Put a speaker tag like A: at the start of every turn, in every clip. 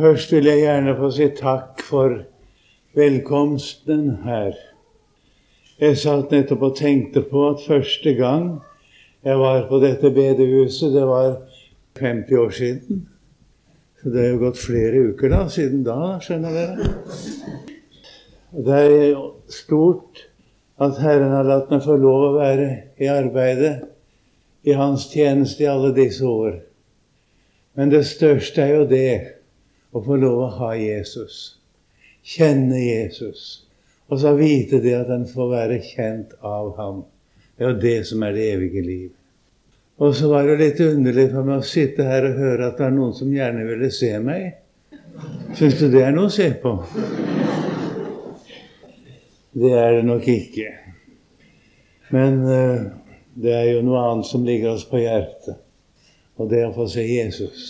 A: Først vil jeg gjerne få si takk for velkomsten her. Jeg satt nettopp og tenkte på at første gang jeg var på dette bedehuset, det var 50 år siden. Så det er jo gått flere uker da, siden da, skjønner dere. Det er stort at Herren har latt meg få lov å være i arbeidet i Hans tjeneste i alle disse år. Men det største er jo det å få lov å ha Jesus. Kjenne Jesus. Og så vite det at en får være kjent av ham. Det er jo det som er det evige liv. Og så var det litt underlig for meg å sitte her og høre at det er noen som gjerne ville se meg. Syns du det er noe å se på? Det er det nok ikke. Men uh, det er jo noe annet som ligger oss på hjertet, og det er å få se Jesus.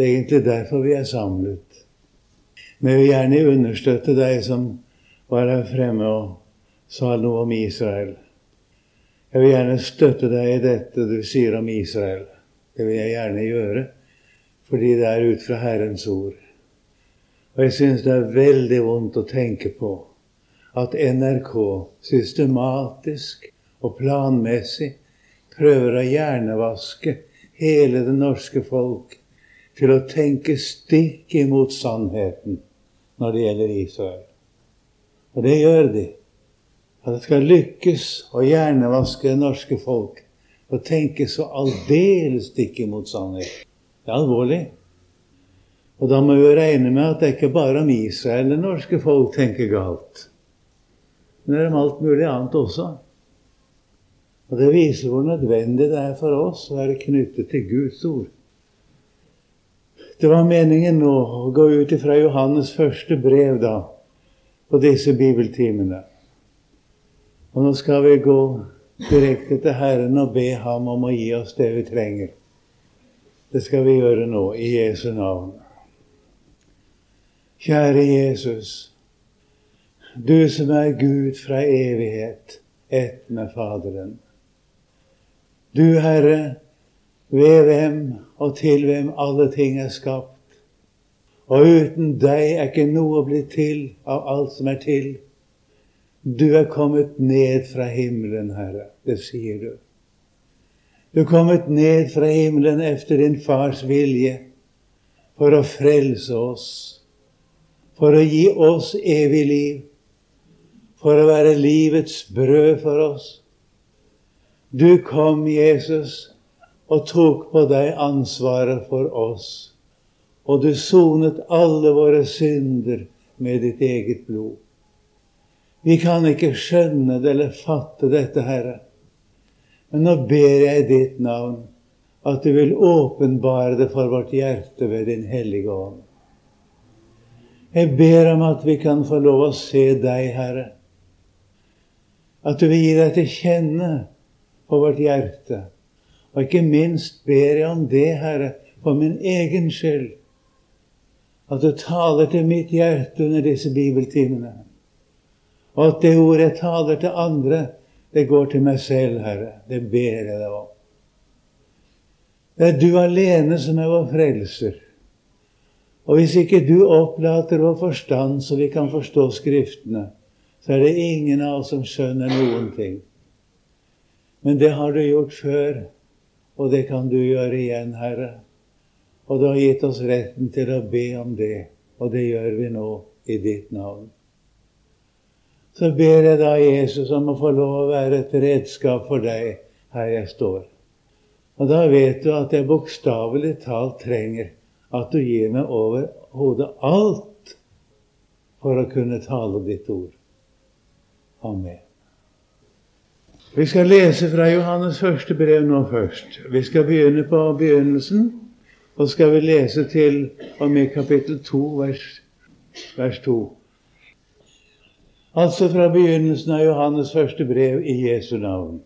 A: Det er egentlig derfor vi er samlet. Men jeg vil gjerne understøtte deg som var her fremme og sa noe om Israel. Jeg vil gjerne støtte deg i dette du sier om Israel. Det vil jeg gjerne gjøre, fordi det er ut fra Herrens ord. Og jeg syns det er veldig vondt å tenke på at NRK systematisk og planmessig prøver å hjernevaske hele det norske folk til å tenke stikk imot sannheten når det gjelder Israel. Og det gjør de. At det skal lykkes å hjernevaske det norske folk og tenke så aldeles stikk imot sannheten. Det er alvorlig. Og da må vi regne med at det ikke bare om Israel det norske folk tenker galt men det er om alt mulig annet også. Og det viser hvor nødvendig det er for oss å være knyttet til Guds ord. Det var meningen nå å gå ut ifra Johannes første brev da, på disse bibeltimene. Og nå skal vi gå direkte til Herren og be Ham om å gi oss det vi trenger. Det skal vi gjøre nå, i Jesu navn. Kjære Jesus. Du som er Gud fra evighet, ett med Faderen. Du, Herre, ved hvem og til hvem alle ting er skapt. Og uten deg er ikke noe blitt til av alt som er til. Du er kommet ned fra himmelen, Herre. Det sier du. Du er kommet ned fra himmelen efter din fars vilje for å frelse oss, for å gi oss evig liv for å være livets brød for oss. Du kom, Jesus, og tok på deg ansvaret for oss. Og du sonet alle våre synder med ditt eget blod. Vi kan ikke skjønne det eller fatte dette, Herre. Men nå ber jeg i ditt navn at du vil åpenbare det for vårt hjerte ved Din hellige ånd. Jeg ber om at vi kan få lov å se deg, Herre at du vil gi deg til kjenne på vårt hjerte. Og ikke minst ber jeg om det, Herre, for min egen skyld. At du taler til mitt hjerte under disse bibeltimene. Og at det ordet jeg taler til andre, det går til meg selv, Herre. Det ber jeg deg om. Det er du alene som er vår frelser. Og hvis ikke du opplater vår forstand så vi kan forstå Skriftene, så er det ingen av oss som skjønner noen ting. Men det har du gjort før, og det kan du gjøre igjen, Herre. Og du har gitt oss retten til å be om det, og det gjør vi nå i ditt navn. Så ber jeg da Jesus om å få lov å være et redskap for deg her jeg står. Og da vet du at jeg bokstavelig talt trenger at du gir meg over hodet alt for å kunne tale ditt ord. Amen. Vi skal lese fra Johannes første brev nå først. Vi skal begynne på begynnelsen, og skal vi lese til og med kapittel 2, vers, vers 2. Altså fra begynnelsen av Johannes første brev i Jesu navn.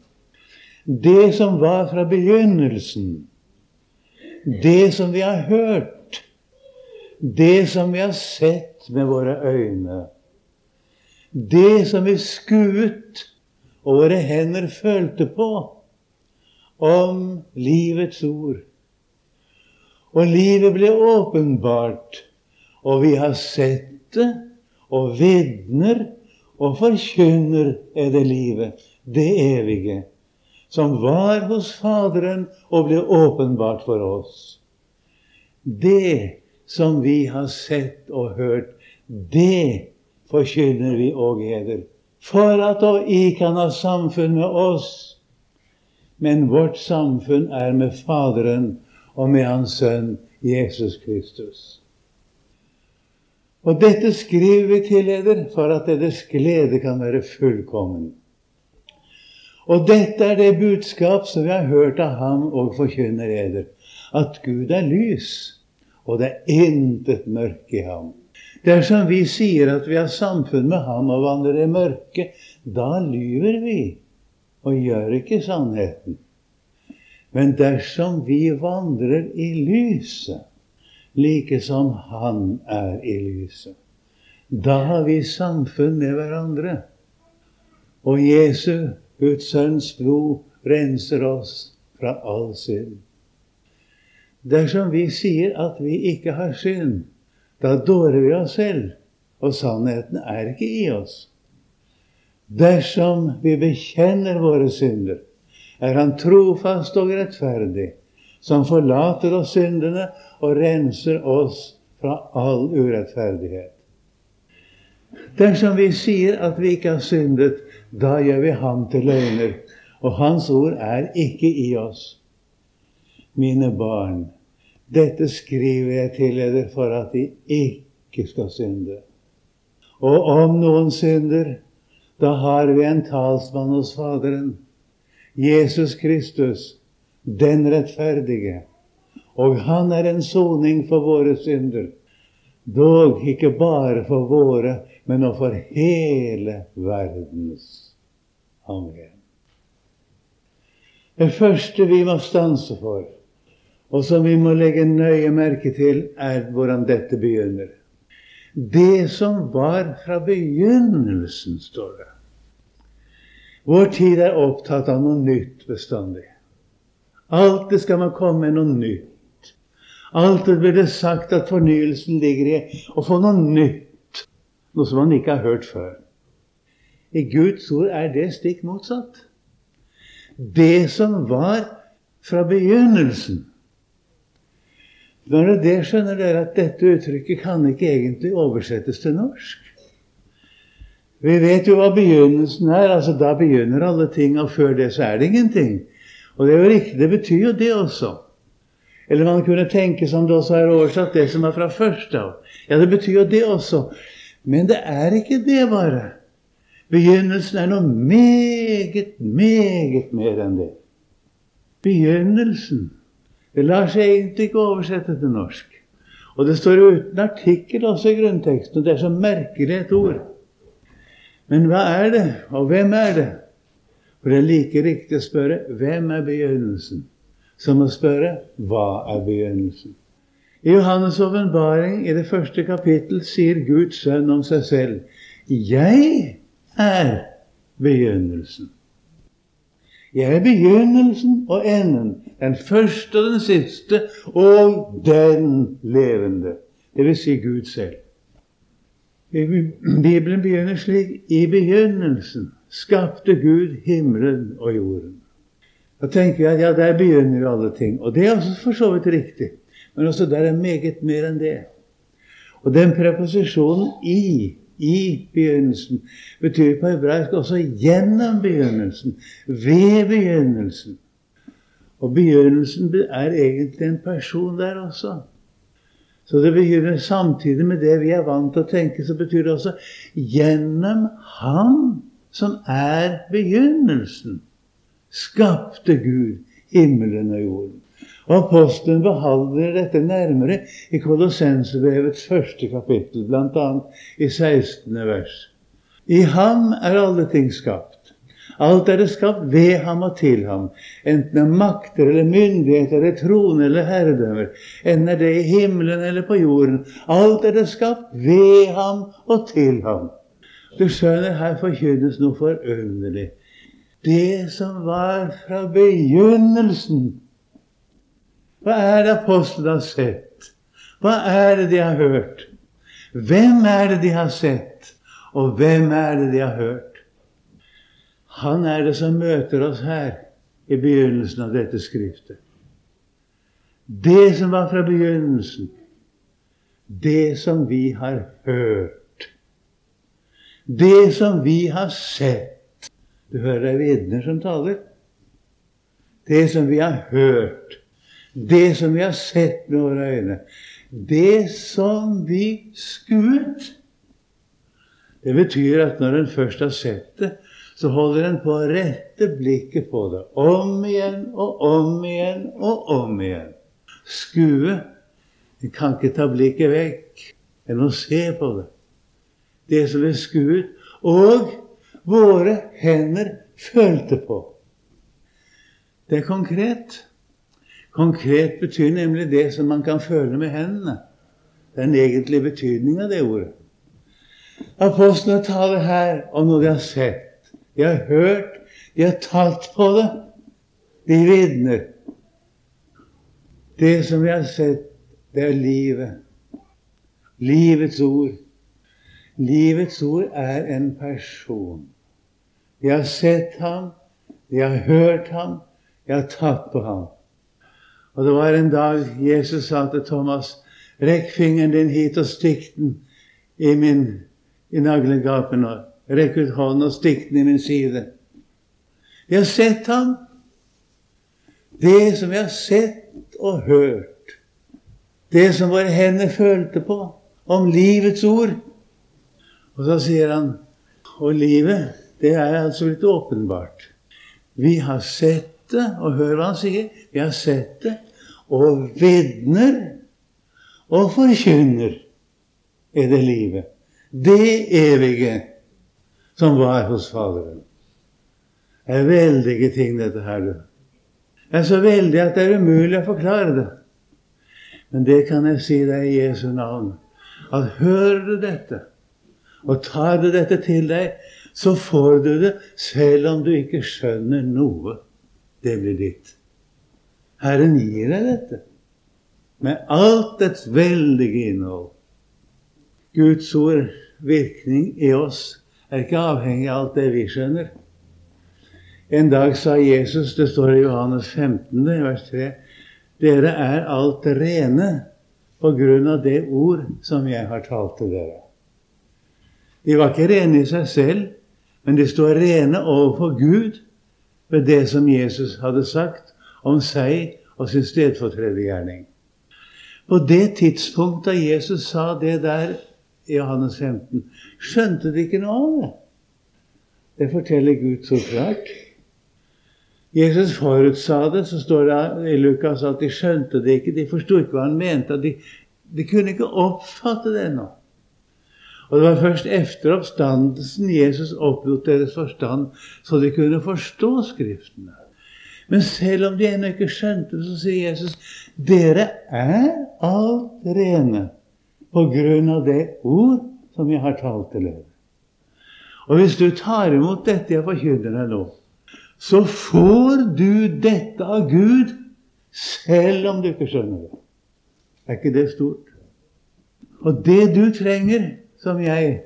A: Det som var fra begynnelsen, det som vi har hørt, det som vi har sett med våre øyne, det som vi skuet og våre hender følte på om livets ord. Og livet ble åpenbart, Og vi har sett det, og vitner og forkynner er det livet, det evige, som var hos Faderen og ble åpenbart for oss. Det som vi har sett og hørt, det forkynner vi òg eder, for at de kan ha samfunn med oss. Men vårt samfunn er med Faderen og med Hans Sønn Jesus Kristus. Og dette skriver vi til dere for at deres glede kan være fullkommen. Og dette er det budskap som vi har hørt av ham og forkynner eder, at Gud er lys, og det er intet mørke i ham. Dersom vi sier at vi har samfunn med ham og vandrer i mørket, da lyver vi og gjør ikke sannheten. Men dersom vi vandrer i lyset, like som Han er i lyset. Da har vi samfunn med hverandre. Og Jesu, Guds sønns blod, renser oss fra all synd. Dersom vi sier at vi ikke har synd, da dårer vi oss selv, og sannheten er ikke i oss. Dersom vi bekjenner våre synder, er Han trofast og rettferdig, som forlater oss syndene og renser oss fra all urettferdighet. Dersom vi sier at vi ikke har syndet, da gjør vi ham til løgner, og hans ord er ikke i oss. Mine barn, dette skriver jeg til dere for at de ikke skal synde. Og om noen synder, da har vi en talsmann hos Faderen, Jesus Kristus, den rettferdige og han er en soning for våre synder. Dog ikke bare for våre, men også for hele verdens. Amen. Det første vi må stanse for, og som vi må legge nøye merke til, er hvordan dette begynner. Det som var fra begynnelsen, står det. Vår tid er opptatt av noe nytt bestandig. Alltid skal man komme med noe nytt. Alltid blir det sagt at fornyelsen ligger i å få noe nytt, noe som man ikke har hørt før. I Guds ord er det stikk motsatt. Det som var fra begynnelsen. Når det det skjønner dere at dette uttrykket kan ikke egentlig oversettes til norsk. Vi vet jo hva begynnelsen er. altså Da begynner alle ting, og før det så er det ingenting. Og det er jo riktig, det betyr jo det også. Eller man kunne tenke som det også er oversatt, det som er fra først av. Ja, det betyr jo det også. Men det er ikke det bare. Begynnelsen er noe meget, meget mer enn det. Begynnelsen. Det lar seg egentlig ikke oversette til norsk. Og det står uten artikkel også i grunnteksten. og Det er så merkelig et ord. Men hva er det, og hvem er det? For det er like riktig å spørre hvem er begynnelsen? som å spørre hva er begynnelsen? I Johannes' åpenbaring i det første kapittel sier Guds sønn om seg selv Jeg er begynnelsen. Jeg er begynnelsen og enden, den første og den siste, og den levende. Det vil si Gud selv. Bibelen begynner slik I begynnelsen skapte Gud himmelen og jorden. Da tenker vi at ja, der begynner jo alle ting. Og det er også for så vidt riktig. Men også der er meget mer enn det. Og den preposisjonen 'i' i begynnelsen betyr på hebraisk også 'gjennom begynnelsen', 'ved begynnelsen'. Og begynnelsen er egentlig en person der også. Så det begynner samtidig med det vi er vant til å tenke, så betyr det også 'gjennom Han som er begynnelsen' skapte Gud himmelen og jorden. Og Apostelen behandler dette nærmere i Kolossensebrevets første kapittel, bl.a. i 16. vers. I ham er alle ting skapt. Alt er det skapt ved ham og til ham, enten det er makter eller myndigheter eller trone eller herredømmer, enten er det i himmelen eller på jorden. Alt er det skapt ved ham og til ham. Du skjønner, her forkynnes noe forunderlig det som var fra begynnelsen. Hva er det apostlene har sett? Hva er det de har hørt? Hvem er det de har sett, og hvem er det de har hørt? Han er det som møter oss her i begynnelsen av dette skriftet. Det som var fra begynnelsen, det som vi har hørt, det som vi har sett Du hører det er vitner som taler. Det som vi har hørt, det som vi har sett med våre øyne, det som vi skuet. Det betyr at når en først har sett det, så holder en på å rette blikket på det. Om igjen og om igjen og om igjen. Skue. En kan ikke ta blikket vekk. En må se på det. Det som er skuet. Og våre hender følte på. Det er konkret. Konkret betyr nemlig det som man kan føle med hendene. Det er den egentlige betydningen av det ordet. Apostlene taler her om noe de har sett, de har hørt, de har tatt på det. De vitner. Det som vi har sett, det er livet. Livets ord. Livets ord er en person. De har sett ham, de har hørt ham, de har tatt på ham. Og det var en dag Jesus sa til Thomas, rekk fingeren din hit og stikk den i min i naglegapen. Rekk ut hånden og stikk den i min side. Jeg har sett ham. Det som jeg har sett og hørt. Det som våre hender følte på. Om livets ord. Og så sier han Og livet, det er altså litt åpenbart. Vi har sett det, og hør hva han sier. Vi har sett det, og vitner og forkynner er det livet. Det evige som var hos Faderen. Det er veldige ting, dette her. Det er så veldig at det er umulig å forklare det. Men det kan jeg si deg i Jesu navn. At hører du dette, og tar du dette til deg, så får du det selv om du ikke skjønner noe. Det blir ditt. Herren gir deg dette med alt dets veldige innhold. Guds ord, virkning i oss, er ikke avhengig av alt det vi skjønner. En dag sa Jesus, det står i Johannes 15, vers 3, dere er alt rene på grunn av det ord som jeg har talt til dere. De var ikke rene i seg selv, men de står rene overfor Gud ved det som Jesus hadde sagt om seg og sin stedfortredergjerning. På det tidspunktet da Jesus sa det der i Johannes 15, skjønte de ikke noe av det. Det forteller Gud så klart. Jesus forutsa det, så står det i Lukas at de skjønte det ikke. De forsto ikke hva han mente. De, de kunne ikke oppfatte det ennå. Og det var først etter oppstandelsen Jesus opplot deres forstand, så de kunne forstå Skriftene. Men selv om de ennå ikke skjønte det, så sier Jesus dere er alt rene på grunn av det ord som jeg har talt til dere. Og hvis du tar imot dette jeg forkynner deg nå, så får du dette av Gud selv om du ikke skjønner det. Er ikke det stort? Og det du trenger, som jeg,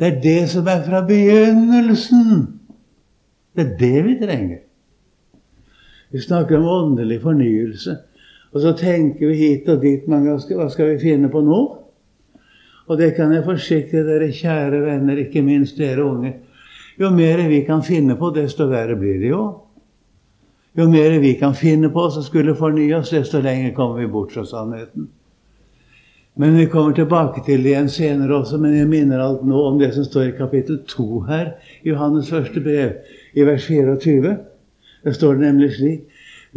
A: det er det som er fra begynnelsen. Det er det vi trenger. Vi snakker om åndelig fornyelse. Og så tenker vi hit og dit. Men hva skal vi finne på nå? Og det kan jeg forsikre dere kjære venner, ikke minst dere unge. Jo mer vi kan finne på, desto verre blir det jo. Jo mer vi kan finne på som skulle fornye oss, desto lenger kommer vi bort fra sannheten. Men vi kommer tilbake til det igjen senere også. Men jeg minner alt nå om det som står i kapittel 2 her, Johannes første brev, i vers 24. Det står nemlig slik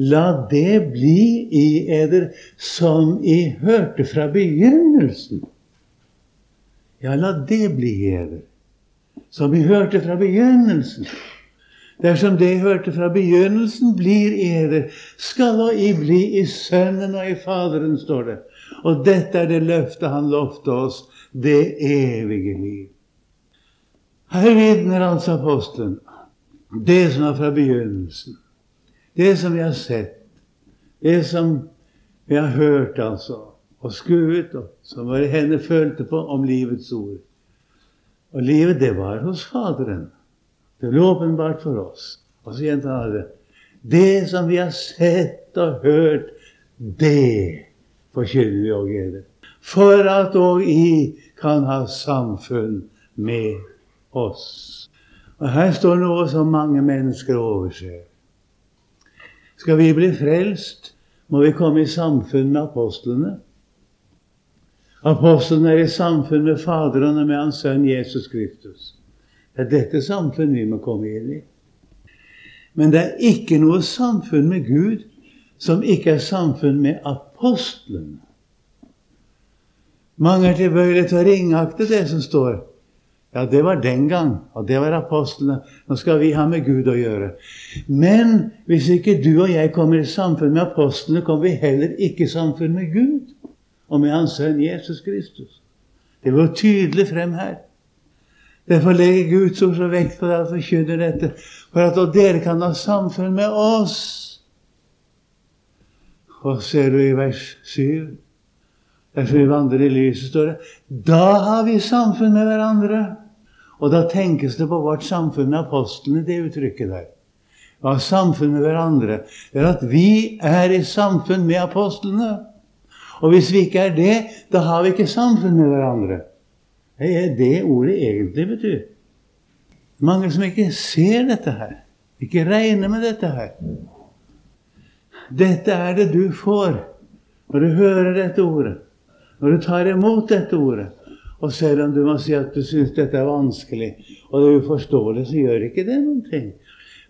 A: La det bli i eder som I hørte fra begynnelsen. Ja, la det bli i som vi hørte fra begynnelsen. Dersom det I hørte fra begynnelsen, blir eder, skal og I bli i Sønnen og i Faderen, står det. Og dette er det løftet han lovte oss, det evige liv. Her vitner altså apostelen det som er fra begynnelsen. Det som vi har sett. Det som vi har hørt, altså. Og skuet, og som våre henne følte på, om livets ord. Og livet, det var hos Faderen. Det ble åpenbart for oss. Og så gjentar han det. Det som vi har sett og hørt, det forkynner vi òg dere. For at òg I kan ha samfunn med oss. Og Her står noe som mange mennesker overser. Skal vi bli frelst, må vi komme i samfunn med apostlene. Apostelen er i samfunn med Faderen og med Hans Sønn Jesus Kristus. Det er dette samfunn vi må komme inn i. Men det er ikke noe samfunn med Gud som ikke er samfunn med apostlene. Mange er tilbøyelige til å ringakte det som står. Ja, det var den gang, og det var apostlene. Nå skal vi ha med Gud å gjøre. Men hvis ikke du og jeg kommer i samfunn med apostlene, kommer vi heller ikke i samfunn med Gud og med Hans Sønn Jesus Kristus. Det går tydelig frem her. Derfor legger Guds ord så vekt på at forkynner dette, for at dere kan ha samfunn med oss. Og ser du i vers 7 Derfor vi vandrer i lyset, står det. Da har vi samfunn med hverandre. Og da tenkes det på vårt samfunn med apostlene, det uttrykket der. Hva er samfunn med hverandre. Det er at vi er i samfunn med apostlene. Og hvis vi ikke er det, da har vi ikke samfunn med hverandre. Det er det ordet egentlig betyr. Mange som ikke ser dette her, ikke regner med dette her. Dette er det du får når du hører dette ordet, når du tar imot dette ordet. Og selv om du må si at du syns dette er vanskelig, og det er uforståelig, så gjør ikke det noen ting.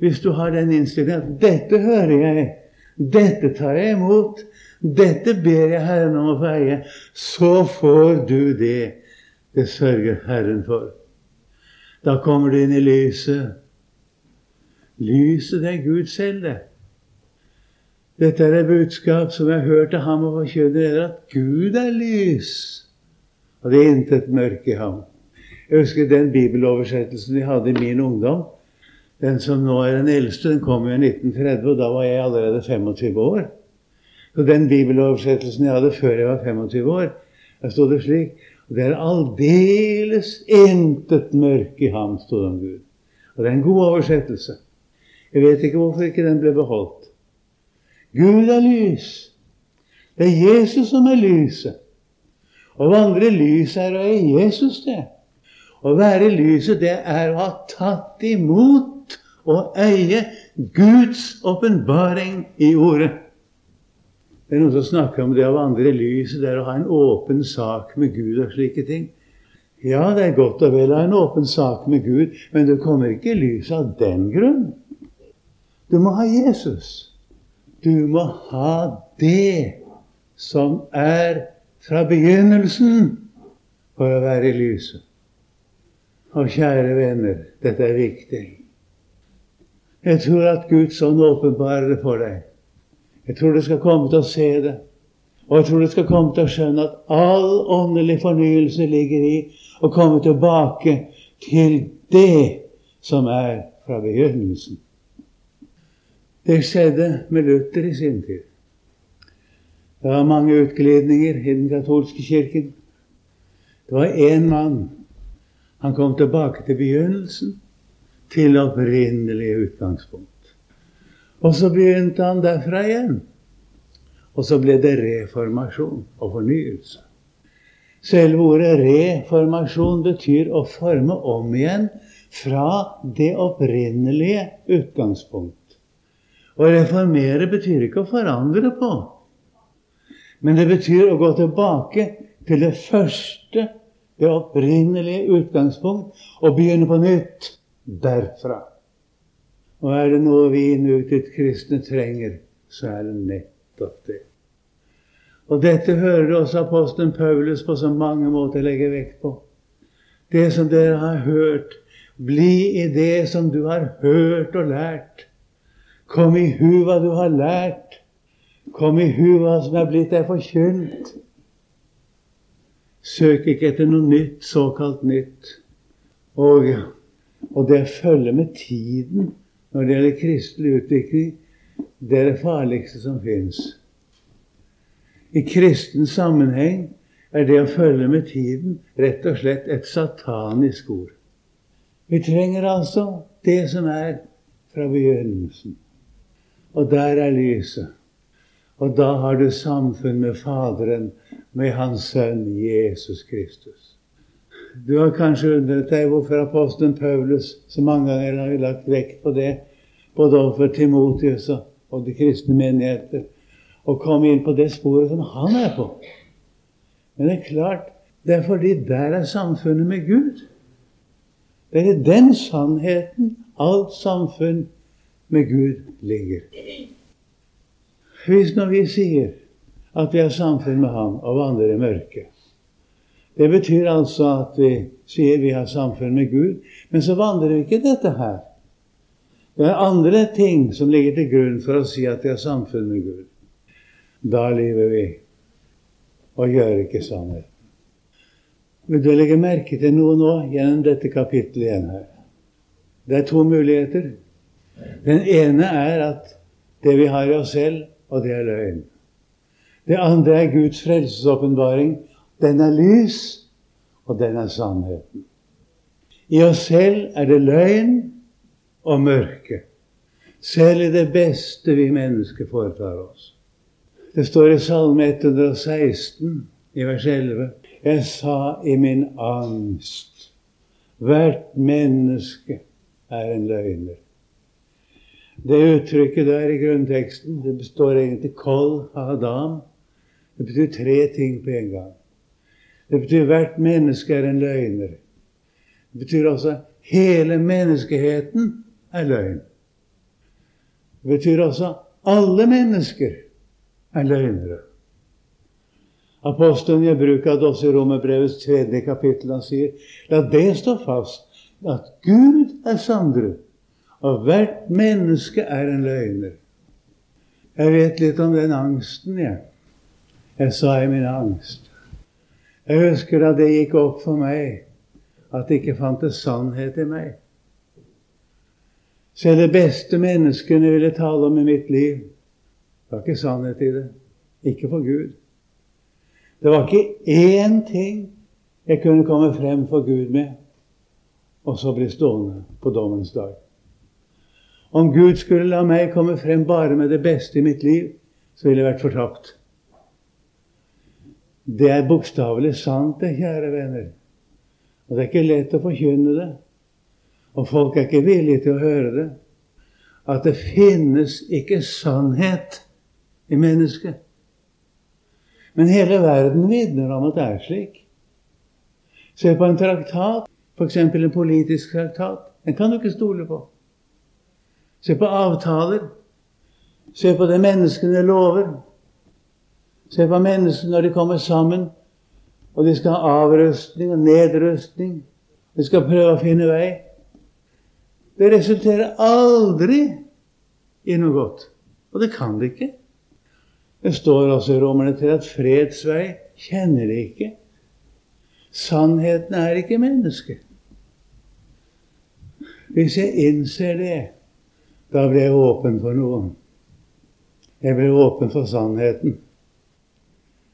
A: Hvis du har den innstillingen at 'dette hører jeg', 'dette tar jeg imot', dette ber jeg Herren om å få eie. Så får du det. Det sørger Herren for. Da kommer du inn i lyset. Lyset, det er Gud selv, det. Dette er et budskap som jeg har hørt av ham og forkynner, at Gud er lys, og det er intet mørke i ham. Jeg husker den bibeloversettelsen vi hadde i min ungdom. Den som nå er den eldste, den kom jo i 1930, og da var jeg allerede 25 år. Så den bibeloversettelsen jeg hadde før jeg var 25 år, der sto det slik og Det er aldeles intet mørke i ham, sto det om Gud. Og det er en god oversettelse. Jeg vet ikke hvorfor ikke den ble beholdt. Gud er lys. Det er Jesus som er lyset. Å vandre i lyset er å eie Jesus, det. Å være i lyset, det er å ha tatt imot og eie Guds åpenbaring i Ordet. Det er noen som snakker om det å vandre i lyset, det er å ha en åpen sak med Gud og slike ting. Ja, det er godt og vel å ha en åpen sak med Gud, men du kommer ikke i lyset av den grunn. Du må ha Jesus. Du må ha det som er fra begynnelsen, for å være i lyset. Og kjære venner, dette er viktig. Jeg tror at Guds ånd åpenbarer det for deg. Jeg tror du skal komme til å se det. Og jeg tror du skal komme til å skjønne at all åndelig fornyelse ligger i å komme tilbake til det som er fra begynnelsen. Det skjedde med Luther i sin tid. Det var mange utglidninger i den katolske kirken. Det var én mann. Han kom tilbake til begynnelsen, til opprinnelig utgangspunkt. Og så begynte han derfra igjen. Og så ble det reformasjon og fornyelse. Selve ordet reformasjon betyr å forme om igjen fra det opprinnelige utgangspunkt. Å reformere betyr ikke å forandre på, men det betyr å gå tilbake til det første, det opprinnelige utgangspunkt, og begynne på nytt derfra. Og er det noe vi innutgitt kristne trenger, så er det nettopp det. Og dette hører også apostelen Paulus på så mange måter legge vekt på. Det som dere har hørt, bli i det som du har hørt og lært. Kom i hu hva du har lært. Kom i hu hva som er blitt deg forkynt. Søk ikke etter noe nytt, såkalt nytt. Og, og det følger med tiden når det gjelder kristelig utvikling, det er det farligste som fins. I kristen sammenheng er det å følge med tiden rett og slett et satanisk ord. Vi trenger altså det som er fra begynnelsen. Og der er lyset. Og da har du samfunn med Faderen, med Hans Sønn Jesus Kristus. Du har kanskje undret deg hvorfor apostelen Paulus så mange ganger har lagt vekt på det, både overfor Timotius og de kristne menigheter, og komme inn på det sporet som han er på. Men det er klart, det er fordi der er samfunnet med Gud. Det er i den sannheten alt samfunn med Gud ligger. Hvis når vi sier at vi har samfunn med Ham og vandrer i mørket Det betyr altså at vi sier vi har samfunn med Gud, men så vandrer vi ikke dette her. Det er andre ting som ligger til grunn for å si at vi har samfunn med Gud. Da lever vi og gjør ikke sannheten. Vil du legge merke til noe nå gjennom dette kapittelet igjen her? Det er to muligheter. Den ene er at det vi har i oss selv, og det er løgn. Det andre er Guds frelsesåpenbaring. Den er lys, og den er sannheten. I oss selv er det løgn og mørke. Selv i det beste vi mennesker foretar oss. Det står i Salme 116, i vers 11, Jeg sa i min angst Hvert menneske er en løgner. Det uttrykket der i grunnteksten det består egentlig kol hadam. Det betyr tre ting på en gang. Det betyr hvert menneske er en løgner. Det betyr også hele menneskeheten er løgn. Det betyr også alle mennesker er løgnere. Apostelen gjør bruk av det også i Romerbrevets tredje kapittel. Han sier la det stå fast at Gud er sannere og hvert menneske er en løgner. Jeg vet litt om den angsten, jeg. Jeg sa i min angst. Jeg husker da det gikk opp for meg at det ikke fantes sannhet i meg. Selv det beste menneskene ville tale om i mitt liv, det var ikke sannhet i det. Ikke for Gud. Det var ikke én ting jeg kunne komme frem for Gud med, og så bli stående på dommens dag. Om Gud skulle la meg komme frem bare med det beste i mitt liv, så ville jeg vært fortapt. Det er bokstavelig sant, det, kjære venner. Og det er ikke lett å forkynne det. Og folk er ikke villige til å høre det. At det finnes ikke sannhet i mennesket. Men hele verden vitner om at det er slik. Se på en traktat, f.eks. en politisk traktat. Den kan du ikke stole på. Se på avtaler. Se på det menneskene lover. Se på menneskene når de kommer sammen, og de skal ha avrustning og nedrustning. De skal prøve å finne vei. Det resulterer aldri i noe godt. Og det kan det ikke. Det står også i Romerne til at fredsvei kjenner de ikke. Sannheten er ikke mennesket. Hvis jeg innser det, da blir jeg åpen for noe. Jeg blir åpen for sannheten.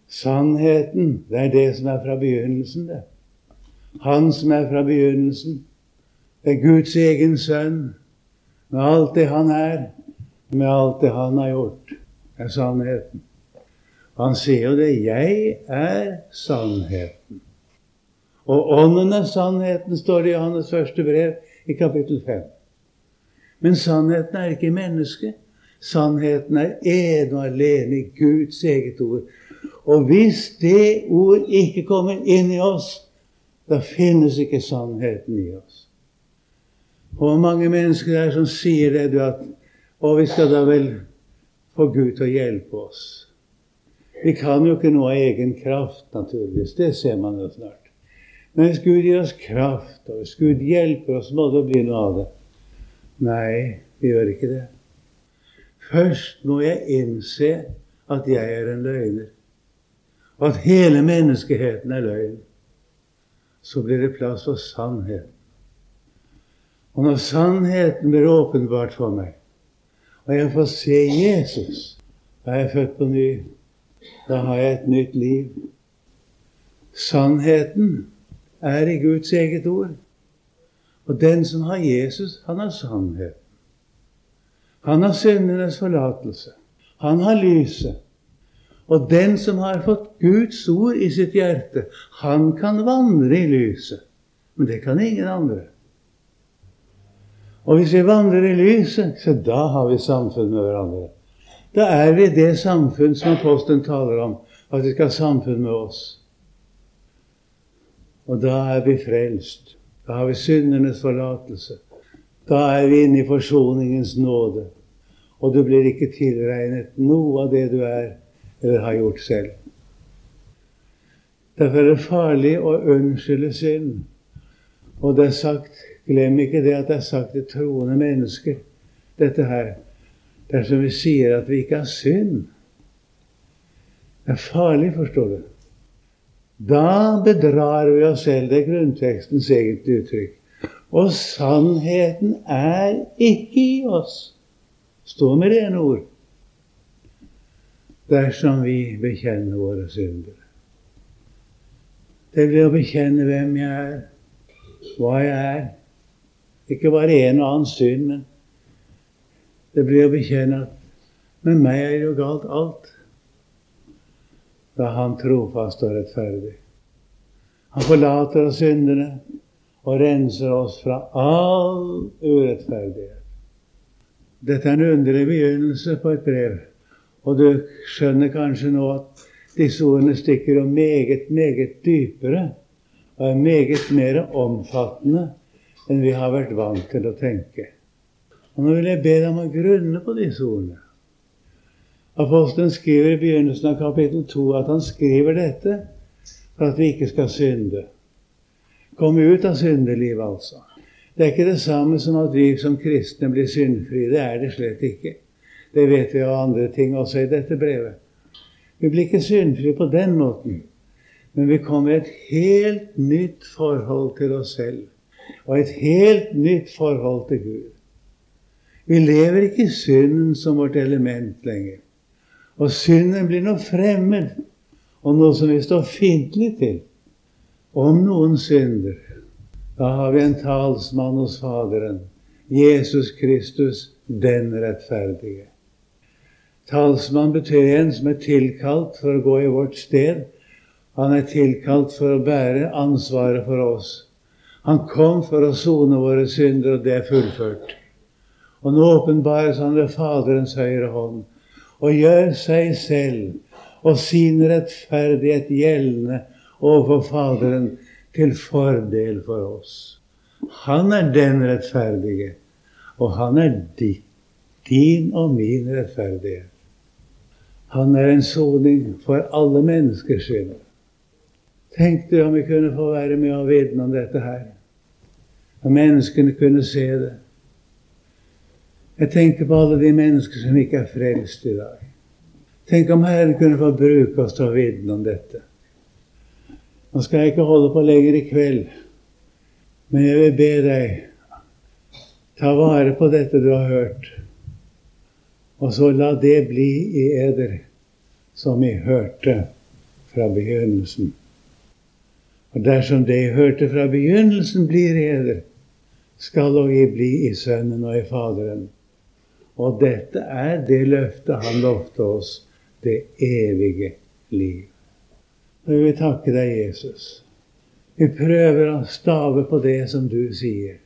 A: Sannheten, det er det som er fra begynnelsen, det. Han som er fra begynnelsen. Det er Guds egen sønn. Med alt det han er, med alt det han har gjort, er sannheten. Han sier jo det 'Jeg er sannheten'. Og ånden er sannheten, står det i Johannes første brev i kapittel 5. Men sannheten er ikke menneske. Sannheten er ene og alene Guds eget ord. Og hvis det ord ikke kommer inn i oss, da finnes ikke sannheten i oss. Hvor mange mennesker er som sier det, du, at Og vi skal da vel få Gud til å hjelpe oss. Vi kan jo ikke noe av egen kraft, naturligvis. Det ser man jo snart. Men hvis Gud gir oss kraft, og hvis Gud hjelper oss, må det bli noe av det. Nei, vi gjør ikke det. Først må jeg innse at jeg er en løgner, at hele menneskeheten er løgn. Så blir det plass for sannheten. Og når sannheten blir åpenbart for meg, og jeg får se Jesus, da er jeg født på ny, Da har jeg et nytt liv. Sannheten er i Guds eget ord. Og den som har Jesus, han har sannheten. Han har syndenes forlatelse. Han har lyset. Og den som har fått Guds ord i sitt hjerte, han kan vandre i lyset. Men det kan ingen andre. Og hvis vi vandrer i lyset, så da har vi samfunn med hverandre. Da er vi det samfunn som apostelen taler om, at vi skal ha samfunn med oss. Og da er vi frelst. Da har vi syndernes forlatelse. Da er vi inne i forsoningens nåde. Og du blir ikke tilregnet noe av det du er eller har gjort selv. Derfor er det farlig å unnskylde synd. Og det er sagt Glem ikke det at det er sagt til troende mennesker, dette her. Dersom vi sier at vi ikke har synd. Det er farlig, forstår du. Da bedrar vi oss selv. Det er grunntekstens eget uttrykk. Og sannheten er ikke i oss. Stå med rene ord. Dersom vi bekjenner våre synder. Det blir å bekjenne hvem jeg er, hva jeg er. Ikke bare en og annen synd, men det blir å bekjenne at med meg er jo galt alt. Da han trofast og rettferdig. Han forlater oss syndene og renser oss fra all urettferdighet. Dette er en underlig begynnelse på et brev. Og du skjønner kanskje nå at disse ordene stikker jo meget, meget dypere og er meget mer omfattende enn vi har vært vant til å tenke. Og Nå vil jeg be deg om å grunne på disse ordene. Apostelen skriver i begynnelsen av kapittel 2 at han skriver dette for at vi ikke skal synde. Komme ut av syndelivet, altså. Det er ikke det samme som at vi som kristne blir syndfrie. Det er det slett ikke. Det vet vi av andre ting også i dette brevet. Vi blir ikke syndfrie på den måten, men vi kommer i et helt nytt forhold til oss selv og et helt nytt forhold til Gud. Vi lever ikke i synden som vårt element lenger. Og synden blir noe fremmed og noe som vi står fiendtlig til. Om noen synder, da har vi en talsmann hos Faderen, Jesus Kristus, den rettferdige. Talsmann betyr en som er tilkalt for å gå i vårt sted. Han er tilkalt for å bære ansvaret for oss. Han kom for å sone våre synder, og det er fullført. Og nå åpenbares han ved Faderens høyre hånd og gjør seg selv og sin rettferdighet gjeldende overfor Faderen til fordel for oss. Han er den rettferdige, og han er din og min rettferdighet. Han er en soning for alle menneskers skyld. Tenk deg om vi kunne få være med og vitne om dette her Om menneskene kunne se det. Jeg tenker på alle de mennesker som ikke er frelst i dag. Tenk om Herren kunne få bruke oss til å vitne om dette. Nå skal jeg ikke holde på lenger i kveld, men jeg vil be deg ta vare på dette du har hørt, og så la det bli i eder som vi hørte fra begynnelsen. Og dersom det jeg hørte fra begynnelsen, blir i eder, skal òg jeg bli i Sønnen og i Faderen. Og dette er det løftet han lovte oss, det evige liv. Og vi vil takke deg, Jesus. Vi prøver å stave på det som du sier.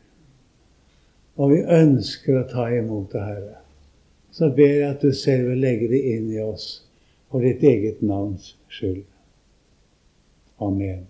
A: Og vi ønsker å ta imot det, Herre. Så ber jeg at du selv vil legge det inn i oss for ditt eget navns skyld. Amen.